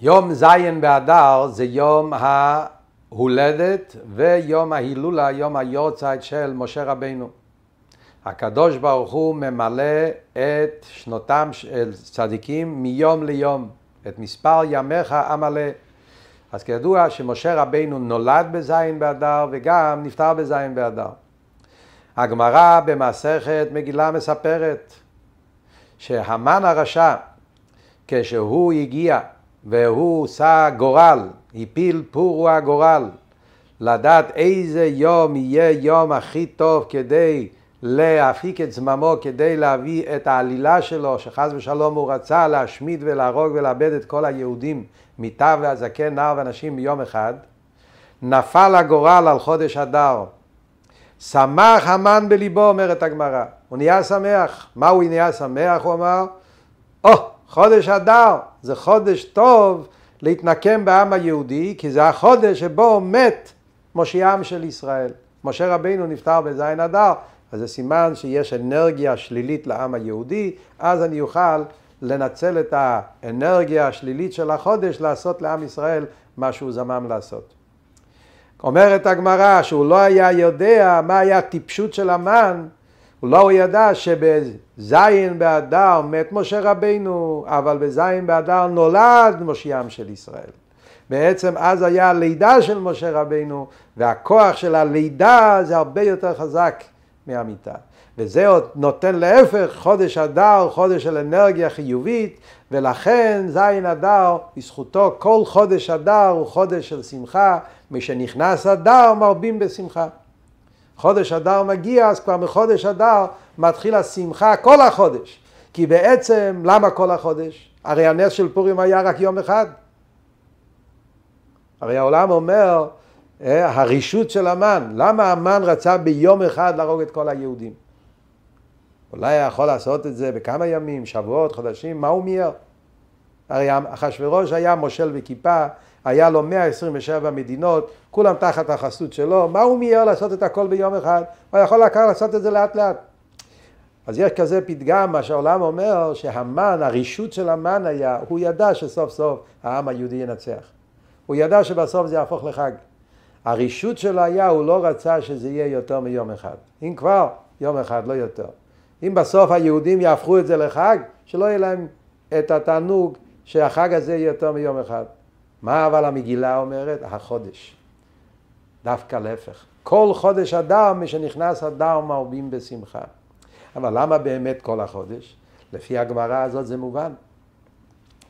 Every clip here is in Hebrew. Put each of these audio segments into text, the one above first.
יום זין באדר זה יום ההולדת ויום ההילולה, יום היורצייט של משה רבינו. הקדוש ברוך הוא ממלא את שנותם של צדיקים מיום ליום, את מספר ימיך המלא. אז כידוע שמשה רבינו נולד בזין באדר וגם נפטר בזין באדר. הגמרא במסכת מגילה מספרת שהמן הרשע כשהוא הגיע והוא עשה גורל, הפיל פור הגורל, לדעת איזה יום יהיה יום הכי טוב כדי להפיק את זממו, כדי להביא את העלילה שלו, שחס ושלום הוא רצה להשמיד ולהרוג ולאבד את כל היהודים, מיטה והזקן, נער ואנשים ביום אחד, נפל הגורל על חודש אדר. שמח המן בליבו, אומרת הגמרא. הוא נהיה שמח. מה הוא נהיה שמח? הוא אמר, או, oh, חודש אדר זה חודש טוב להתנקם בעם היהודי, כי זה החודש שבו מת מושיעם של ישראל. משה רבינו נפטר בזין אדר, אז זה סימן שיש אנרגיה שלילית לעם היהודי, אז אני אוכל לנצל את האנרגיה השלילית של החודש לעשות לעם ישראל מה שהוא זמם לעשות. אומרת הגמרא שהוא לא היה יודע מה היה הטיפשות של המן, הוא לא ידע שבזין באדר מת משה רבינו, אבל בזין באדר נולד מושיעם של ישראל. בעצם אז היה הלידה של משה רבינו, והכוח של הלידה זה הרבה יותר חזק מהמיטה. וזה עוד נותן להפך חודש אדר, חודש של אנרגיה חיובית, ולכן זין אדר, בזכותו כל חודש אדר הוא חודש של שמחה, משנכנס אדר מרבים בשמחה. חודש אדר מגיע, אז כבר מחודש אדר מתחיל השמחה כל החודש. כי בעצם, למה כל החודש? הרי הנס של פורים היה רק יום אחד. הרי העולם אומר, אה, הרישות של המן, למה המן רצה ביום אחד להרוג את כל היהודים? אולי היה יכול לעשות את זה בכמה ימים, שבועות, חודשים, מה הוא מיהר? הרי אחשורוש היה מושל בכיפה, היה לו 127 מדינות, כולם תחת החסות שלו, מה הוא מיהר לעשות את הכל ביום אחד? הוא יכול לקחת לעשות את זה לאט לאט. אז יש כזה פתגם, מה שהעולם אומר, שהמן, הרישות של המן היה, הוא ידע שסוף סוף העם היהודי ינצח. הוא ידע שבסוף זה יהפוך לחג. הרישות שלו היה, הוא לא רצה שזה יהיה יותר מיום אחד. אם כבר, יום אחד, לא יותר. אם בסוף היהודים יהפכו את זה לחג, שלא יהיה להם את התענוג שהחג הזה יהיה יותר מיום אחד. מה אבל המגילה אומרת? החודש. דווקא להפך. כל חודש אדר, משנכנס אדר מרבים בשמחה. אבל למה באמת כל החודש? לפי הגמרא הזאת זה מובן.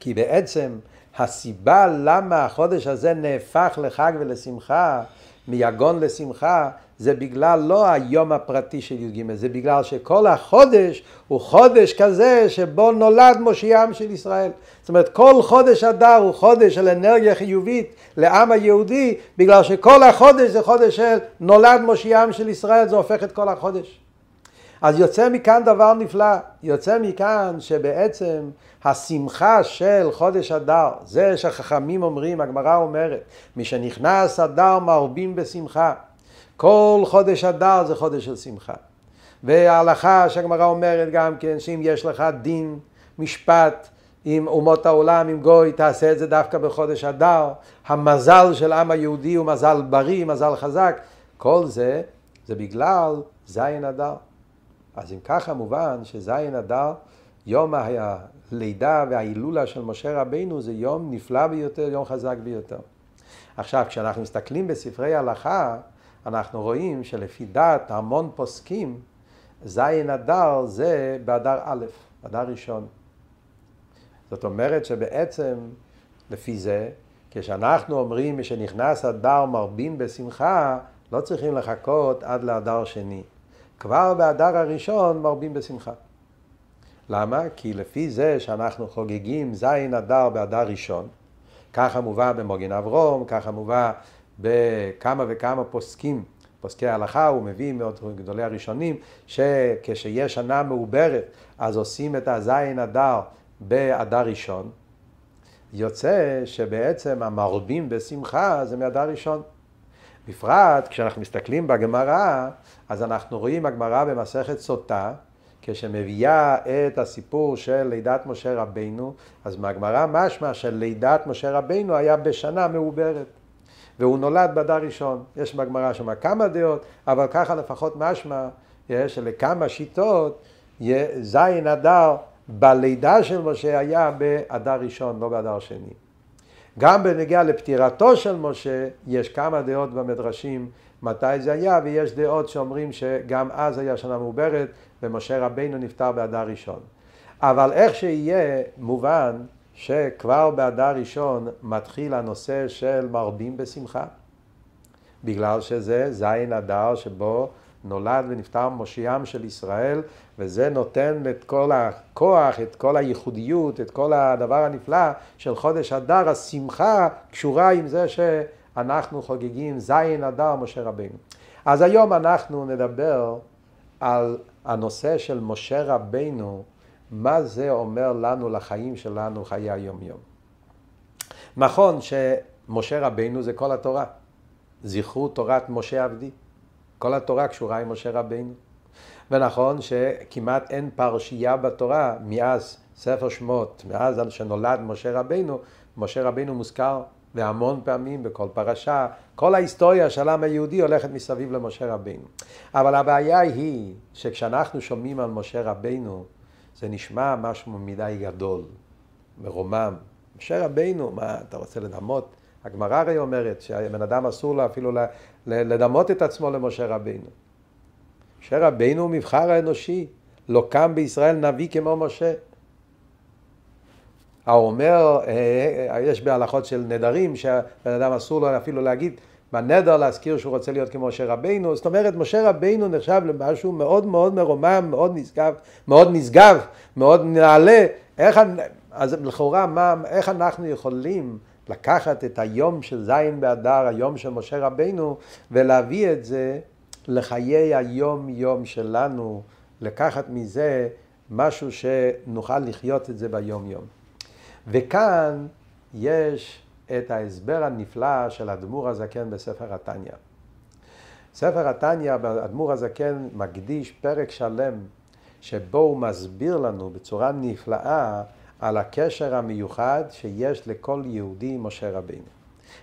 כי בעצם הסיבה למה החודש הזה נהפך לחג ולשמחה, מיגון לשמחה, זה בגלל לא היום הפרטי של י"ג, זה בגלל שכל החודש הוא חודש כזה שבו נולד מושיעם של ישראל. זאת אומרת, כל חודש אדר הוא חודש של אנרגיה חיובית לעם היהודי, בגלל שכל החודש זה חודש של נולד מושיעם של ישראל, זה הופך את כל החודש. אז יוצא מכאן דבר נפלא, יוצא מכאן שבעצם השמחה של חודש אדר, זה שחכמים אומרים, הגמרא אומרת, מי שנכנס אדר מרבים בשמחה. כל חודש אדר זה חודש של שמחה. וההלכה שהגמרא אומרת גם כן, שאם יש לך דין, משפט, עם אומות העולם, עם גוי, תעשה את זה דווקא בחודש אדר. המזל של העם היהודי הוא מזל בריא, מזל חזק. כל זה, זה בגלל זין אדר. אז אם ככה מובן שזין אדר, יום הלידה וההילולה של משה רבינו זה יום נפלא ביותר, יום חזק ביותר. עכשיו, כשאנחנו מסתכלים בספרי הלכה, אנחנו רואים שלפי דעת המון פוסקים, זין אדר זה באדר א', אדר ראשון. זאת אומרת שבעצם, לפי זה, כשאנחנו אומרים שנכנס אדר מרבים בשמחה, לא צריכים לחכות עד לאדר שני. כבר באדר הראשון מרבים בשמחה. למה? כי לפי זה שאנחנו חוגגים זין אדר באדר ראשון, ככה מובא במוגן אברום, ככה מובא בכמה וכמה פוסקים, פוסקי ההלכה, הוא מביא גדולי הראשונים, שכשיש שנה מעוברת, אז עושים את הזין אדר באדר ראשון. יוצא שבעצם המרבים בשמחה זה מאדר ראשון. בפרט כשאנחנו מסתכלים בגמרא, אז אנחנו רואים הגמרא במסכת סוטה, כשמביאה את הסיפור של לידת משה רבינו, אז מהגמרא משמע של לידת משה רבינו היה בשנה מעוברת. והוא נולד באדר ראשון. יש בגמרא שם כמה דעות, אבל ככה לפחות משמע שלכמה שיטות זין אדר בלידה של משה היה באדר ראשון, לא באדר שני. גם בנגיעה לפטירתו של משה, יש כמה דעות במדרשים מתי זה היה, ויש דעות שאומרים שגם אז היה שנה מעוברת, ומשה רבינו נפטר באדר ראשון. אבל איך שיהיה, מובן שכבר באדר ראשון מתחיל הנושא של מרבים בשמחה. בגלל שזה זין אדר שבו נולד ונפטר מושיעם של ישראל, וזה נותן את כל הכוח, את כל הייחודיות, את כל הדבר הנפלא של חודש אדר, השמחה קשורה עם זה שאנחנו חוגגים זין אדר משה רבינו. אז היום אנחנו נדבר על הנושא של משה רבינו, מה זה אומר לנו לחיים שלנו, חיי היום-יום. נכון שמשה רבינו זה כל התורה. זכרו תורת משה עבדי. כל התורה קשורה עם משה רבינו. ונכון שכמעט אין פרשייה בתורה מאז ספר שמות, מאז שנולד משה רבינו, משה רבינו מוזכר והמון פעמים בכל פרשה, כל ההיסטוריה של העם היהודי הולכת מסביב למשה רבינו. אבל הבעיה היא שכשאנחנו שומעים על משה רבינו, זה נשמע משהו מדי גדול, מרומם. משה רבינו, מה, אתה רוצה לדמות? הגמרא הרי אומרת שהבן אדם אסור לו אפילו לדמות את עצמו למשה רבינו. משה רבינו הוא מבחר האנושי, לא קם בישראל נביא כמו משה. האומר, אה, אה, יש בהלכות של נדרים שהבן אדם אסור לו אפילו להגיד בנדר להזכיר שהוא רוצה להיות כמו משה רבינו, זאת אומרת משה רבינו נחשב למשהו מאוד מאוד מרומם, מאוד נשגב, מאוד נשגב, מאוד נעלה, איך, אז לכאורה מה, איך אנחנו יכולים לקחת את היום של זין באדר, היום של משה רבינו, ולהביא את זה לחיי היום יום שלנו, לקחת מזה משהו שנוכל לחיות את זה ביום יום. וכאן יש את ההסבר הנפלא של אדמו"ר הזקן בספר התניא. ספר התניא, אדמו"ר הזקן מקדיש פרק שלם שבו הוא מסביר לנו בצורה נפלאה על הקשר המיוחד שיש לכל יהודי עם משה רבינו.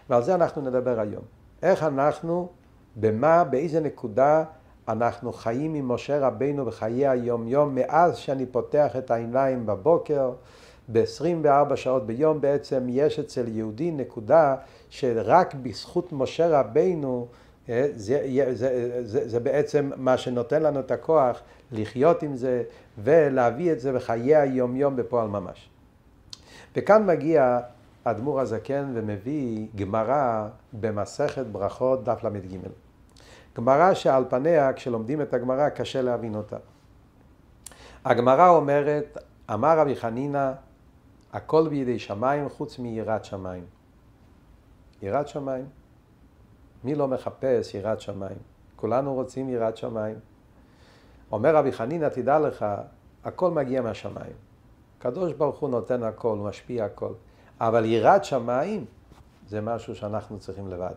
ועל זה אנחנו נדבר היום. איך אנחנו, במה, באיזה נקודה אנחנו חיים עם משה רבינו בחיי היום יום מאז שאני פותח את העיניים בבוקר ב-24 שעות ביום בעצם יש אצל יהודי נקודה שרק בזכות משה רבינו אה, זה, זה, זה, זה בעצם מה שנותן לנו את הכוח לחיות עם זה ולהביא את זה בחיי היום-יום בפועל ממש. וכאן מגיע אדמו"ר הזקן ומביא גמרא במסכת ברכות דף ל"ג. גמרא שעל פניה כשלומדים את הגמרא קשה להבין אותה. הגמרא אומרת, אמר רבי חנינא הכל בידי שמיים חוץ מיראת שמיים. יראת שמיים. מי לא מחפש יראת שמיים? כולנו רוצים יראת שמיים. אומר רבי חנינא, תדע לך, הכל מגיע מהשמיים. הקדוש ברוך הוא נותן הכל, הוא משפיע הכל. אבל יראת שמיים זה משהו שאנחנו צריכים לבד.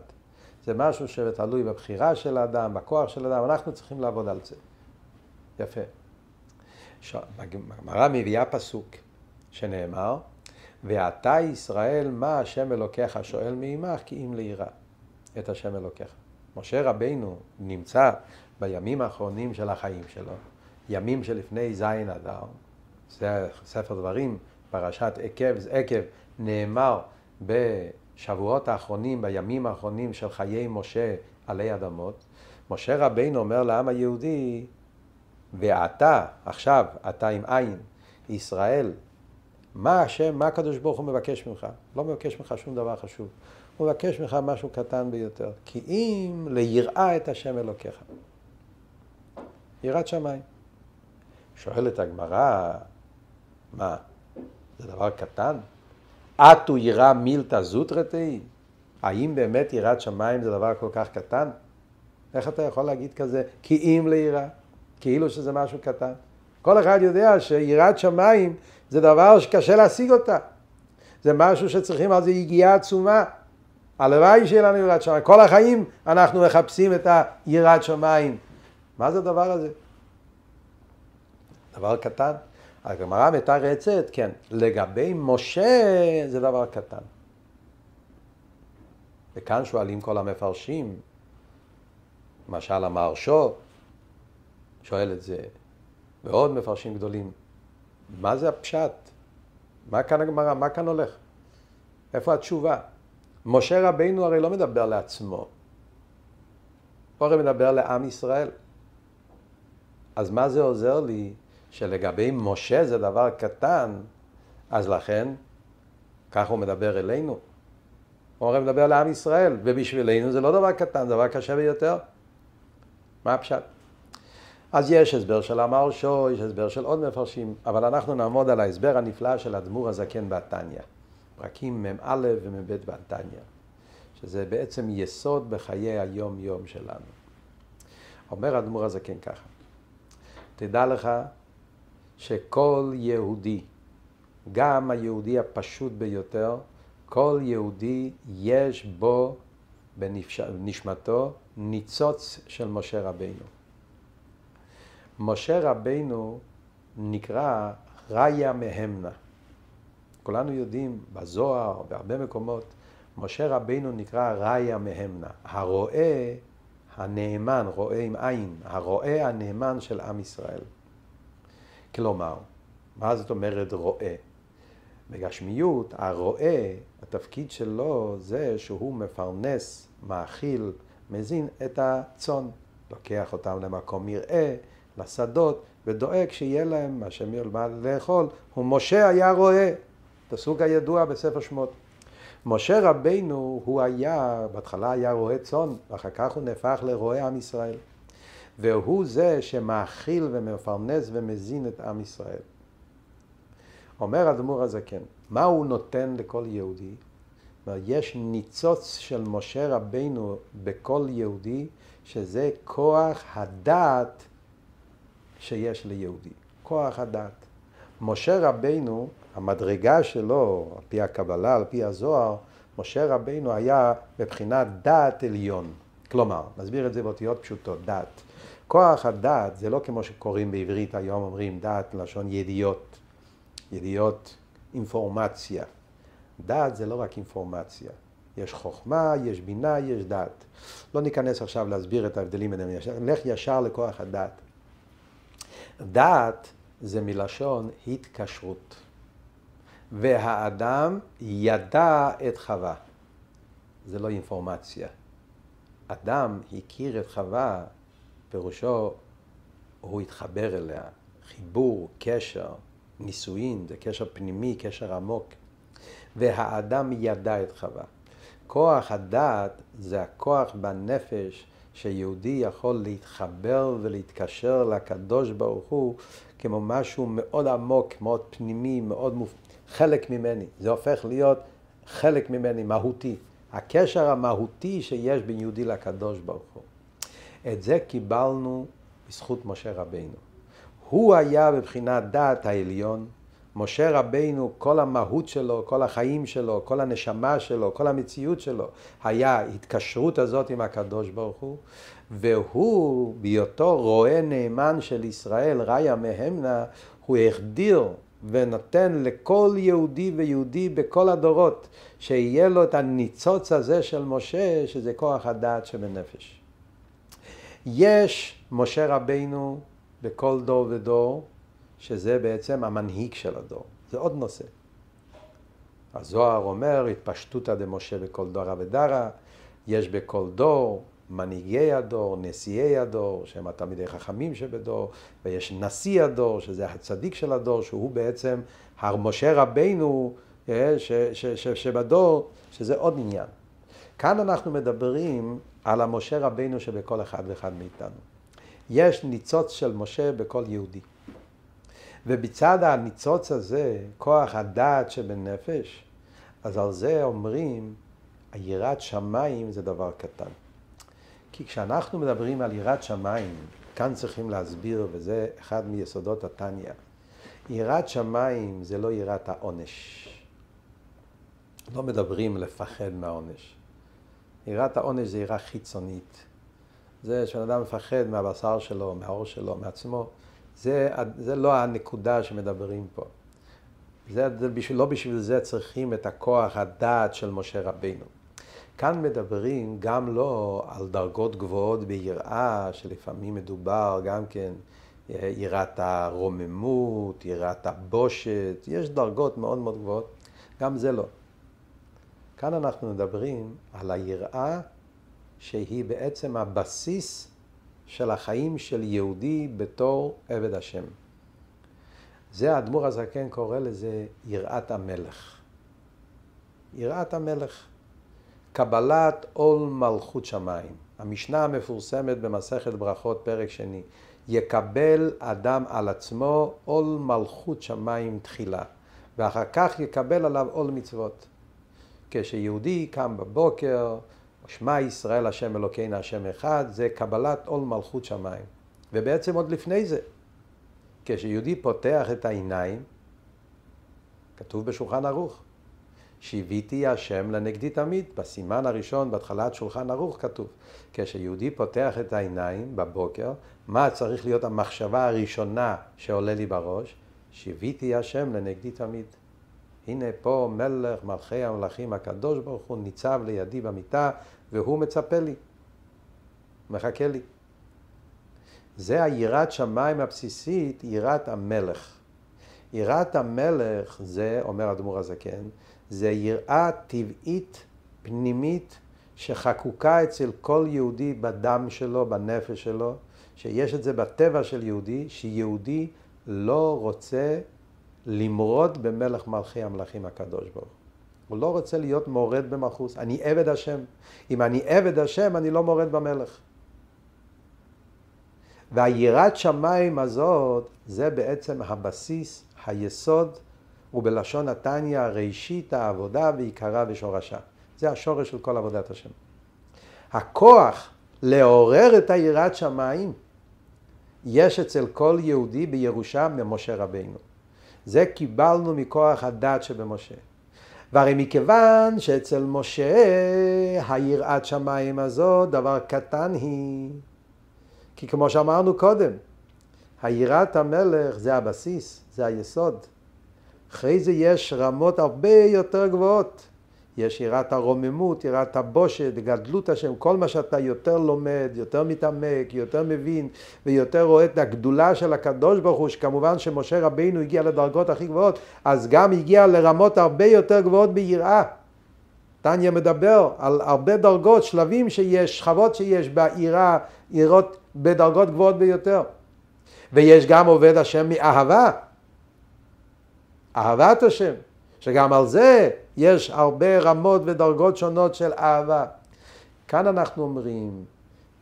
זה משהו שתלוי בבחירה של האדם, בכוח של האדם, אנחנו צריכים לעבוד על זה. יפה. הגמרא מביאה פסוק שנאמר, ואתה ישראל מה השם אלוקיך שואל מעמך כי אם לירא את השם אלוקיך. משה רבינו נמצא בימים האחרונים של החיים שלו, ימים שלפני זין אדר, ספר דברים, פרשת עקב, עקב נאמר בשבועות האחרונים, בימים האחרונים של חיי משה עלי אדמות. משה רבינו אומר לעם היהודי, ואתה, עכשיו, אתה עם עין, ישראל, מה השם, מה הקדוש ברוך הוא מבקש ממך? לא מבקש ממך שום דבר חשוב. הוא מבקש ממך משהו קטן ביותר. כי אם ליראה את השם אלוקיך. יראת שמיים. שואלת הגמרא, מה, זה דבר קטן? אטו ירא מילתא זוטרתי? האם באמת יראת שמיים זה דבר כל כך קטן? איך אתה יכול להגיד כזה, כי אם ליראה? כאילו שזה משהו קטן. כל אחד יודע שיראת שמיים זה דבר שקשה להשיג אותה. זה משהו שצריכים על זה יגיעה עצומה. הלוואי שיהיה לנו יראת שמיים. כל החיים אנחנו מחפשים את היראת שמיים. מה זה הדבר הזה? דבר קטן. הגמרא מתרצת, כן, לגבי משה זה דבר קטן. וכאן שואלים כל המפרשים, למשל המהרשו שואל את זה, ועוד מפרשים גדולים, מה זה הפשט? מה כאן הגמרא? מה כאן הולך? איפה התשובה? משה רבינו הרי לא מדבר לעצמו, הוא הרי מדבר לעם ישראל. אז מה זה עוזר לי שלגבי משה זה דבר קטן, אז לכן, ככה הוא מדבר אלינו. הוא הרי מדבר לעם ישראל, ובשבילנו זה לא דבר קטן, זה דבר קשה ביותר. מה הפשט? אז יש הסבר של המרשו, יש הסבר של עוד מפרשים, אבל אנחנו נעמוד על ההסבר הנפלא של הדמור הזקן בתניא. פרקים מ"א ומ"ב בתניא, שזה בעצם יסוד בחיי היום-יום שלנו. אומר הדמור הזקן ככה, תדע לך שכל יהודי, גם היהודי הפשוט ביותר, כל יהודי יש בו בנשמתו ניצוץ של משה רבינו. משה רבינו נקרא ראיה מהמנה. כולנו יודעים, בזוהר, בהרבה מקומות, משה רבינו נקרא ראיה מהמנה. הרואה הנאמן, רואה עם עין, הרואה הנאמן של עם ישראל. כלומר, מה זאת אומרת רואה? בגשמיות, הרואה, התפקיד שלו זה שהוא מפרנס, מאכיל, מזין את הצאן. לוקח אותם למקום מרעה, לשדות, ודואג שיהיה להם מה שהם ילמד לאכול. ומשה היה רואה, פסוק הידוע בספר שמות. משה רבינו הוא היה, בהתחלה היה רועה צאן, ואחר כך הוא נהפך לרועה עם ישראל. והוא זה שמאכיל ומפרנס ומזין את עם ישראל. אומר הדמור הזקן, מה הוא נותן לכל יהודי? יש ניצוץ של משה רבינו בכל יהודי, שזה כוח הדעת שיש ליהודי. כוח הדעת. משה רבינו, המדרגה שלו, על פי הקבלה, על פי הזוהר, משה רבינו היה בבחינת דעת עליון. כלומר, נסביר את זה באותיות פשוטות, דעת. כוח הדעת זה לא כמו שקוראים בעברית היום, אומרים דעת לשון ידיעות, ידיעות אינפורמציה. דעת זה לא רק אינפורמציה. יש חוכמה, יש בינה, יש דעת. לא ניכנס עכשיו להסביר את ההבדלים ביניהם, נלך ישר לכוח הדעת. דעת זה מלשון התקשרות. והאדם ידע את חווה. זה לא אינפורמציה. אדם הכיר את חווה, פירושו הוא התחבר אליה. חיבור, קשר, נישואין, זה קשר פנימי, קשר עמוק. והאדם ידע את חווה. כוח הדעת זה הכוח בנפש שיהודי יכול להתחבר ולהתקשר לקדוש ברוך הוא כמו משהו מאוד עמוק, מאוד פנימי, מאוד מופ... חלק ממני. זה הופך להיות חלק ממני, מהותי. הקשר המהותי שיש בין יהודי לקדוש ברוך הוא. את זה קיבלנו בזכות משה רבינו. הוא היה בבחינת דעת העליון, משה רבינו, כל המהות שלו, כל החיים שלו, כל הנשמה שלו, כל המציאות שלו, היה התקשרות הזאת עם הקדוש ברוך הוא, והוא, בהיותו רועה נאמן של ישראל, ראיה מהמנה, הוא החדיר ונותן לכל יהודי ויהודי בכל הדורות, שיהיה לו את הניצוץ הזה של משה, שזה כוח הדעת שבנפש. יש משה רבינו בכל דור ודור, שזה בעצם המנהיג של הדור. זה עוד נושא. הזוהר אומר, התפשטותא דמשה בכל דורא ודרא, יש בכל דור מנהיגי הדור, נשיאי הדור, שהם התלמידי חכמים שבדור, ויש נשיא הדור, שזה הצדיק של הדור, שהוא בעצם הר משה רבינו אה, ש, ש, ש, שבדור, שזה עוד עניין. כאן אנחנו מדברים על המשה רבינו שבכל אחד ואחד מאיתנו. יש ניצוץ של משה בכל יהודי. ובצד הניצוץ הזה, כוח הדעת שבנפש, אז על זה אומרים, יראת שמיים זה דבר קטן. כי כשאנחנו מדברים על יראת שמיים, כאן צריכים להסביר, וזה אחד מיסודות התניא, יראת שמיים זה לא יראת העונש. לא מדברים לפחד מהעונש. יראת העונש זה יראה חיצונית. זה שאדם מפחד מהבשר שלו, מהאור שלו, מעצמו, זה, זה לא הנקודה שמדברים פה. זה, לא בשביל זה צריכים את הכוח הדעת של משה רבינו. כאן מדברים גם לא על דרגות גבוהות ביראה, שלפעמים מדובר גם כן יראת הרוממות, יראת הבושת, יש דרגות מאוד מאוד גבוהות, גם זה לא. כאן אנחנו מדברים על היראה שהיא בעצם הבסיס של החיים של יהודי בתור עבד השם. זה האדמו"ר הזקן קורא לזה יראת המלך. יראת המלך. קבלת עול מלכות שמיים. המשנה המפורסמת במסכת ברכות, פרק שני. יקבל אדם על עצמו עול מלכות שמיים תחילה, ואחר כך יקבל עליו עול מצוות. כשיהודי קם בבוקר, שמע ישראל השם אלוקינו השם אחד, זה קבלת עול מלכות שמיים. ובעצם עוד לפני זה, כשיהודי פותח את העיניים, כתוב בשולחן ערוך, שיוויתי השם לנגדי תמיד, בסימן הראשון, בהתחלת שולחן ערוך כתוב. כשיהודי פותח את העיניים בבוקר, מה צריך להיות המחשבה הראשונה שעולה לי בראש? שיוויתי השם לנגדי תמיד. הנה פה מלך מלכי המלכים הקדוש ברוך הוא ניצב לידי במיטה והוא מצפה לי, מחכה לי. זה היראת שמיים הבסיסית, יראת המלך. יראת המלך זה, אומר אדמו"ר הזקן, זה יראה טבעית, פנימית, שחקוקה אצל כל יהודי בדם שלו, בנפש שלו, שיש את זה בטבע של יהודי, שיהודי לא רוצה למרוד במלך מלכי המלכים הקדוש ברוך הוא. לא רוצה להיות מורד במלכוס. אני עבד השם. אם אני עבד השם, אני לא מורד במלך. והיראת שמיים הזאת, זה בעצם הבסיס, היסוד, ובלשון התניא, ראשית העבודה ועיקרה ושורשה. זה השורש של כל עבודת השם. הכוח לעורר את היראת שמיים, יש אצל כל יהודי בירושה ממשה רבינו. זה קיבלנו מכוח הדת שבמשה. והרי מכיוון שאצל משה היראת שמיים הזאת דבר קטן היא. כי כמו שאמרנו קודם, היראת המלך זה הבסיס, זה היסוד. אחרי זה יש רמות הרבה יותר גבוהות. יש יראת הרוממות, יראת הבושת, גדלות השם, כל מה שאתה יותר לומד, יותר מתעמק, יותר מבין ויותר רואה את הגדולה של הקדוש ברוך הוא, שכמובן שמשה רבינו הגיע לדרגות הכי גבוהות, אז גם הגיע לרמות הרבה יותר גבוהות ביראה. טניה מדבר על הרבה דרגות, שלבים שיש, שכבות שיש ביראה, יראות בדרגות גבוהות ביותר. ויש גם עובד השם מאהבה. אהבת השם. שגם על זה יש הרבה רמות ודרגות שונות של אהבה. כאן אנחנו אומרים,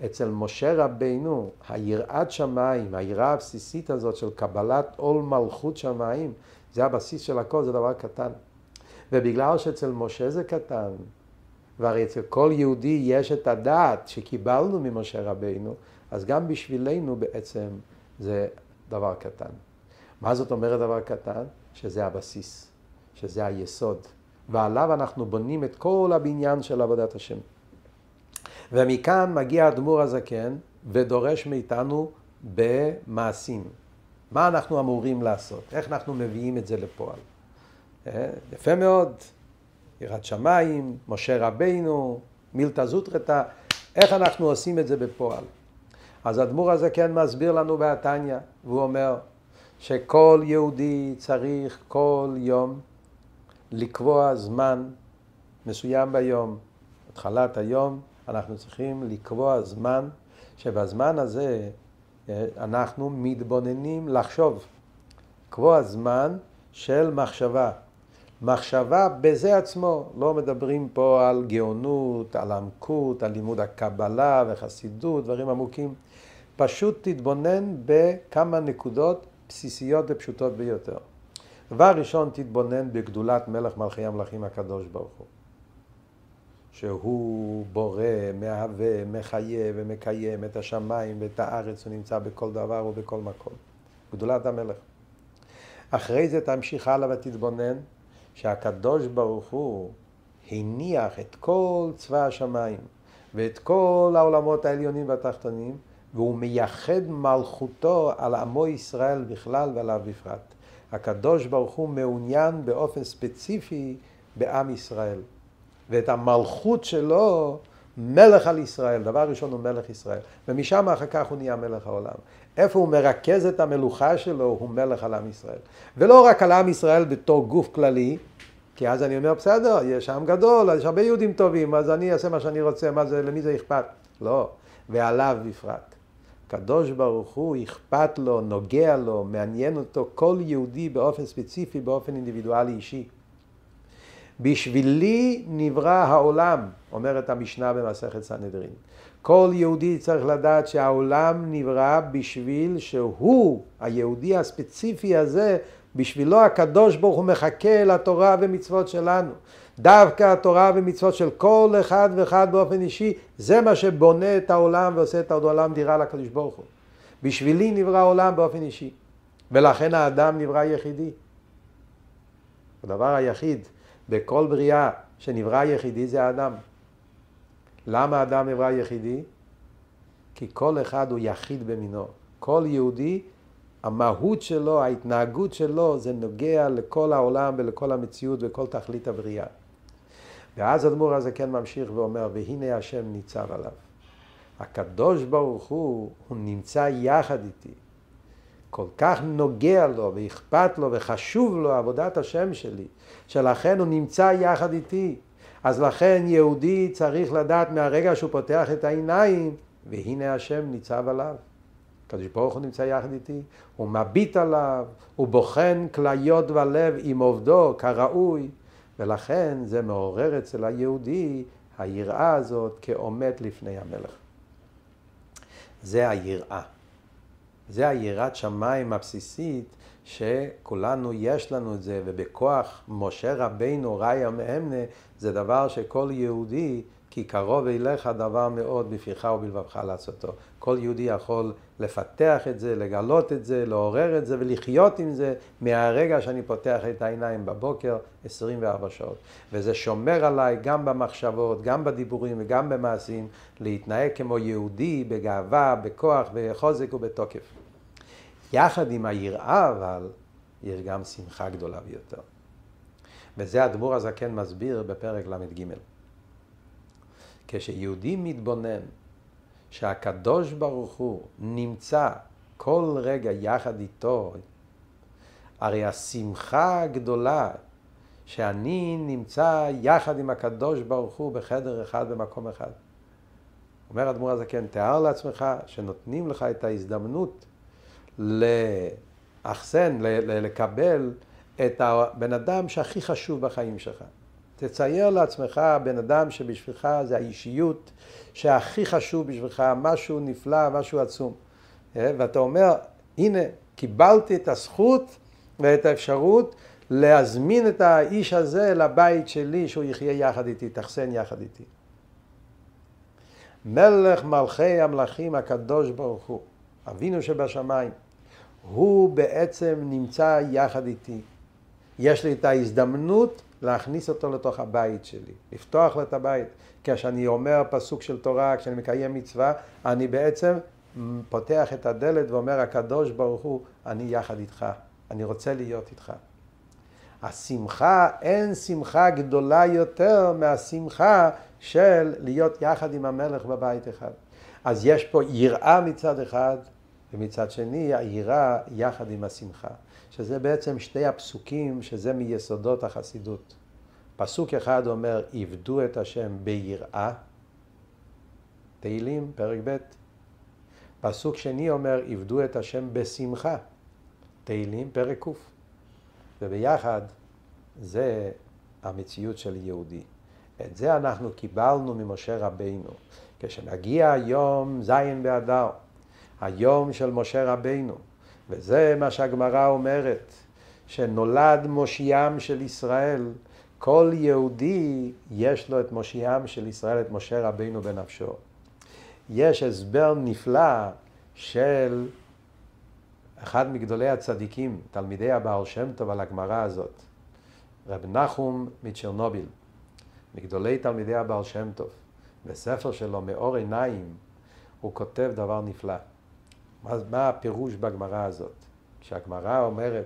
אצל משה רבינו, היראת שמיים, היראה הבסיסית הזאת של קבלת עול מלכות שמיים, זה הבסיס של הכל, זה דבר קטן. ובגלל שאצל משה זה קטן, והרי אצל כל יהודי יש את הדעת שקיבלנו ממשה רבינו, אז גם בשבילנו בעצם זה דבר קטן. מה זאת אומרת דבר קטן? שזה הבסיס. שזה היסוד, ועליו אנחנו בונים את כל הבניין של עבודת השם. ומכאן מגיע האדמו"ר הזקן ודורש מאיתנו במעשים. מה אנחנו אמורים לעשות? איך אנחנו מביאים את זה לפועל? אה, יפה מאוד, יראת שמיים, משה רבינו, מילתא זוטרתא, איך אנחנו עושים את זה בפועל? אז האדמו"ר הזקן מסביר לנו בהתניא, והוא אומר שכל יהודי צריך כל יום לקבוע זמן מסוים ביום, התחלת היום, אנחנו צריכים לקבוע זמן שבזמן הזה אה, אנחנו מתבוננים לחשוב. לקבוע זמן של מחשבה. מחשבה בזה עצמו, לא מדברים פה על גאונות, על עמקות, על לימוד הקבלה וחסידות, דברים עמוקים. פשוט תתבונן בכמה נקודות בסיסיות ופשוטות ביותר. דבר ראשון, תתבונן בגדולת מלך מלכי המלכים הקדוש ברוך הוא. שהוא בורא, מהווה, מחיה ומקיים את השמיים ואת הארץ, הוא נמצא בכל דבר ובכל מקום. גדולת המלך. אחרי זה תמשיך הלאה ותתבונן שהקדוש ברוך הוא הניח את כל צבא השמיים ואת כל העולמות העליונים והתחתונים והוא מייחד מלכותו על עמו ישראל בכלל ועליו בפרט. הקדוש ברוך הוא מעוניין באופן ספציפי בעם ישראל. ואת המלכות שלו מלך על ישראל, דבר ראשון הוא מלך ישראל, ומשם אחר כך הוא נהיה מלך העולם. איפה הוא מרכז את המלוכה שלו, הוא מלך על עם ישראל. ולא רק על עם ישראל בתור גוף כללי, כי אז אני אומר, בסדר, יש עם גדול, יש הרבה יהודים טובים, אז אני אעשה מה שאני רוצה, מה זה, למי זה אכפת? לא, ועליו בפרט. קדוש ברוך הוא אכפת לו, נוגע לו, מעניין אותו כל יהודי באופן ספציפי, באופן אינדיבידואלי אישי. בשבילי נברא העולם, אומרת המשנה במסכת סנהדרין. כל יהודי צריך לדעת שהעולם נברא בשביל שהוא, היהודי הספציפי הזה, בשבילו הקדוש ברוך הוא מחכה לתורה ומצוות שלנו. דווקא התורה ומצוות של כל אחד ואחד באופן אישי, זה מה שבונה את העולם ועושה את העולם דירה לקדוש ברוך הוא. בשבילי נברא העולם באופן אישי, ולכן האדם נברא יחידי. הדבר היחיד בכל בריאה שנברא יחידי זה האדם. למה האדם נברא יחידי? כי כל אחד הוא יחיד במינו. כל יהודי, המהות שלו, ההתנהגות שלו, זה נוגע לכל העולם ולכל המציאות וכל תכלית הבריאה. ואז אדמו"ר כן ממשיך ואומר, והנה השם ניצב עליו. הקדוש ברוך הוא, הוא נמצא יחד איתי. כל כך נוגע לו ואכפת לו וחשוב לו עבודת השם שלי, שלכן הוא נמצא יחד איתי. אז לכן יהודי צריך לדעת מהרגע שהוא פותח את העיניים, והנה השם ניצב עליו. הקדוש ברוך הוא נמצא יחד איתי, הוא מביט עליו, הוא בוחן כליות ולב עם עובדו כראוי, ולכן זה מעורר אצל היהודי היראה הזאת כעומד לפני המלך. זה היראה. זה היראת שמיים הבסיסית שכולנו יש לנו את זה, ובכוח משה רבינו, ראיה מאמנה, זה דבר שכל יהודי, כי קרוב אליך דבר מאוד בפיך ובלבבך לעשותו. כל יהודי יכול לפתח את זה, לגלות את זה, לעורר את זה ולחיות עם זה מהרגע שאני פותח את העיניים בבוקר 24 שעות. וזה שומר עליי גם במחשבות, גם בדיבורים וגם במעשים, להתנהג כמו יהודי בגאווה, בכוח, בחוזק ובתוקף. יחד עם היראה אבל, יש גם שמחה גדולה ביותר. וזה הדבור הזקן מסביר בפרק ל"ג. כשיהודי מתבונן שהקדוש ברוך הוא נמצא כל רגע יחד איתו, הרי השמחה הגדולה שאני נמצא יחד עם הקדוש ברוך הוא בחדר אחד במקום אחד. אומר אדמו"ר הזקן, תאר לעצמך שנותנים לך את ההזדמנות לאחסן, לקבל את הבן אדם שהכי חשוב בחיים שלך. תצייר לעצמך בן אדם שבשבילך זה האישיות שהכי חשוב בשבילך, משהו נפלא, משהו עצום. אה, ואתה אומר, הנה, קיבלתי את הזכות ואת האפשרות להזמין את האיש הזה לבית שלי, שהוא יחיה יחד איתי, תחסן יחד איתי. מלך מלכי המלכים הקדוש ברוך הוא, אבינו שבשמיים. הוא בעצם נמצא יחד איתי. יש לי את ההזדמנות להכניס אותו לתוך הבית שלי, לפתוח לו את הבית. כשאני אומר פסוק של תורה, כשאני מקיים מצווה, אני בעצם פותח את הדלת ואומר, הקדוש ברוך הוא, אני יחד איתך, אני רוצה להיות איתך. השמחה, אין שמחה גדולה יותר מהשמחה של להיות יחד עם המלך בבית אחד. אז יש פה יראה מצד אחד, ומצד שני היראה יחד עם השמחה, שזה בעצם שתי הפסוקים שזה מיסודות החסידות. פסוק אחד אומר, עבדו את השם ביראה, תהילים, פרק ב'. פסוק שני אומר, עבדו את השם בשמחה, תהילים, פרק ק'. וביחד זה המציאות של יהודי. את זה אנחנו קיבלנו ממשה רבינו. כשמגיע היום זין באדר, היום של משה רבינו, וזה מה שהגמרא אומרת, שנולד מושיעם של ישראל, כל יהודי יש לו את מושיעם של ישראל, את משה רבינו בנפשו. יש הסבר נפלא של אחד מגדולי הצדיקים, תלמידי הבעל שם טוב על הגמרא הזאת, רב נחום מצ'רנוביל, מגדולי תלמידי הבעל שם טוב, בספר שלו מאור עיניים, הוא כותב דבר נפלא. מה, מה הפירוש בגמרא הזאת? כשהגמרא אומרת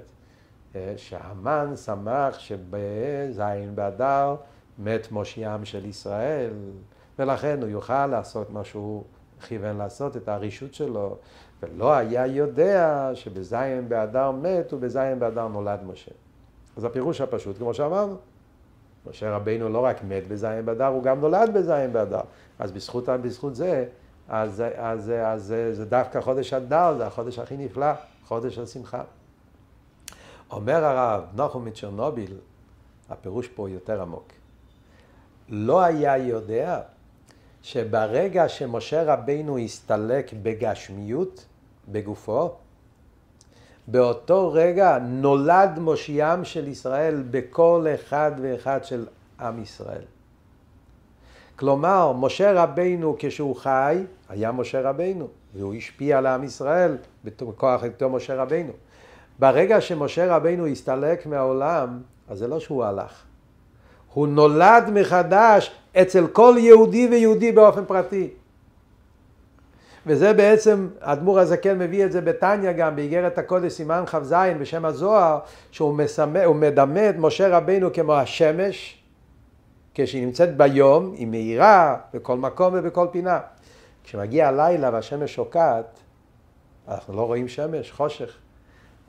אה, שהמן שמח שבזין באדר מת מושיעם של ישראל, ולכן הוא יוכל לעשות מה שהוא כיוון לעשות, את הרישות שלו, ולא היה יודע שבזין באדר מת ובזין באדר נולד משה. אז הפירוש הפשוט, כמו שאמרנו, משה רבינו לא רק מת בזין באדר, הוא גם נולד בזין באדר. אז בזכות, בזכות זה, אז, אז, אז, זה דווקא חודש אדר, זה החודש הכי נפלא, חודש השמחה. אומר הרב נחום מצ'רנוביל, הפירוש פה יותר עמוק. לא היה יודע שברגע שמשה רבינו הסתלק בגשמיות, בגופו, באותו רגע נולד מושיעם של ישראל בכל אחד ואחד של עם ישראל. כלומר, משה רבינו כשהוא חי, היה משה רבינו, והוא השפיע על עם ישראל בכוח היותו משה רבינו. ברגע שמשה רבינו הסתלק מהעולם, אז זה לא שהוא הלך. הוא נולד מחדש אצל כל יהודי ויהודי באופן פרטי. וזה בעצם, האדמו"ר הזקן מביא את זה בתניא גם, באיגרת הקודש סימן כ"ז בשם הזוהר, שהוא מסמא, מדמה את משה רבינו כמו השמש, כשהיא נמצאת ביום, היא מאירה בכל מקום ובכל פינה. כשמגיע הלילה והשמש שוקעת, אנחנו לא רואים שמש, חושך,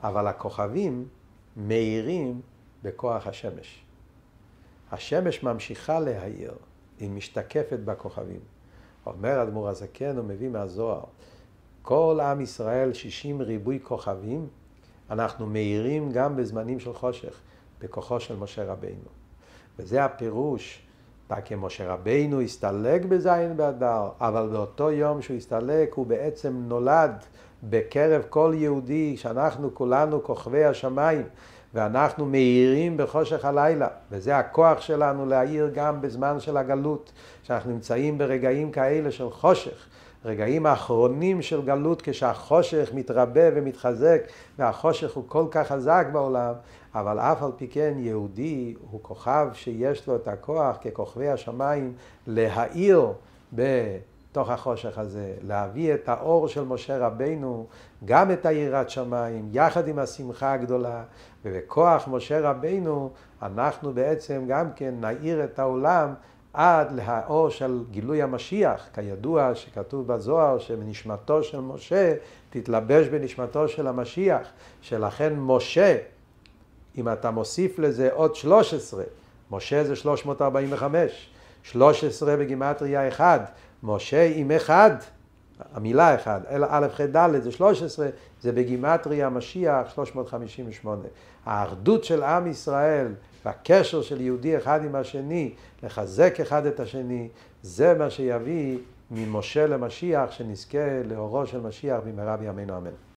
אבל הכוכבים מאירים בכוח השמש. השמש ממשיכה להאיר, היא משתקפת בכוכבים. אומר אדמו"ר הזקן, הוא מביא מהזוהר, כל עם ישראל, שישים ריבוי כוכבים, אנחנו מאירים גם בזמנים של חושך, בכוחו של משה רבינו. וזה הפירוש, משה רבינו הסתלק בזין באדר, אבל באותו יום שהוא הסתלק הוא בעצם נולד בקרב כל יהודי, שאנחנו כולנו כוכבי השמיים. ואנחנו מאירים בחושך הלילה, וזה הכוח שלנו להאיר גם בזמן של הגלות, שאנחנו נמצאים ברגעים כאלה של חושך, רגעים האחרונים של גלות כשהחושך מתרבה ומתחזק והחושך הוא כל כך חזק בעולם, אבל אף על פי כן יהודי הוא כוכב שיש לו את הכוח ככוכבי השמיים להאיר בתוך החושך הזה, להביא את האור של משה רבינו, גם את היראת שמיים, יחד עם השמחה הגדולה, ובכוח משה רבינו אנחנו בעצם גם כן נאיר את העולם עד לאור של גילוי המשיח, כידוע שכתוב בזוהר שבנשמתו של משה תתלבש בנשמתו של המשיח, שלכן משה, אם אתה מוסיף לזה עוד 13, משה זה 345, 13 בגימטריה 1, משה עם אחד, המילה אחד, אלא א' ח' ד' זה 13, זה בגימטריה המשיח 358. האחדות של עם ישראל והקשר של יהודי אחד עם השני, לחזק אחד את השני, זה מה שיביא ממשה למשיח, שנזכה לאורו של משיח במהרה בימינו אמן.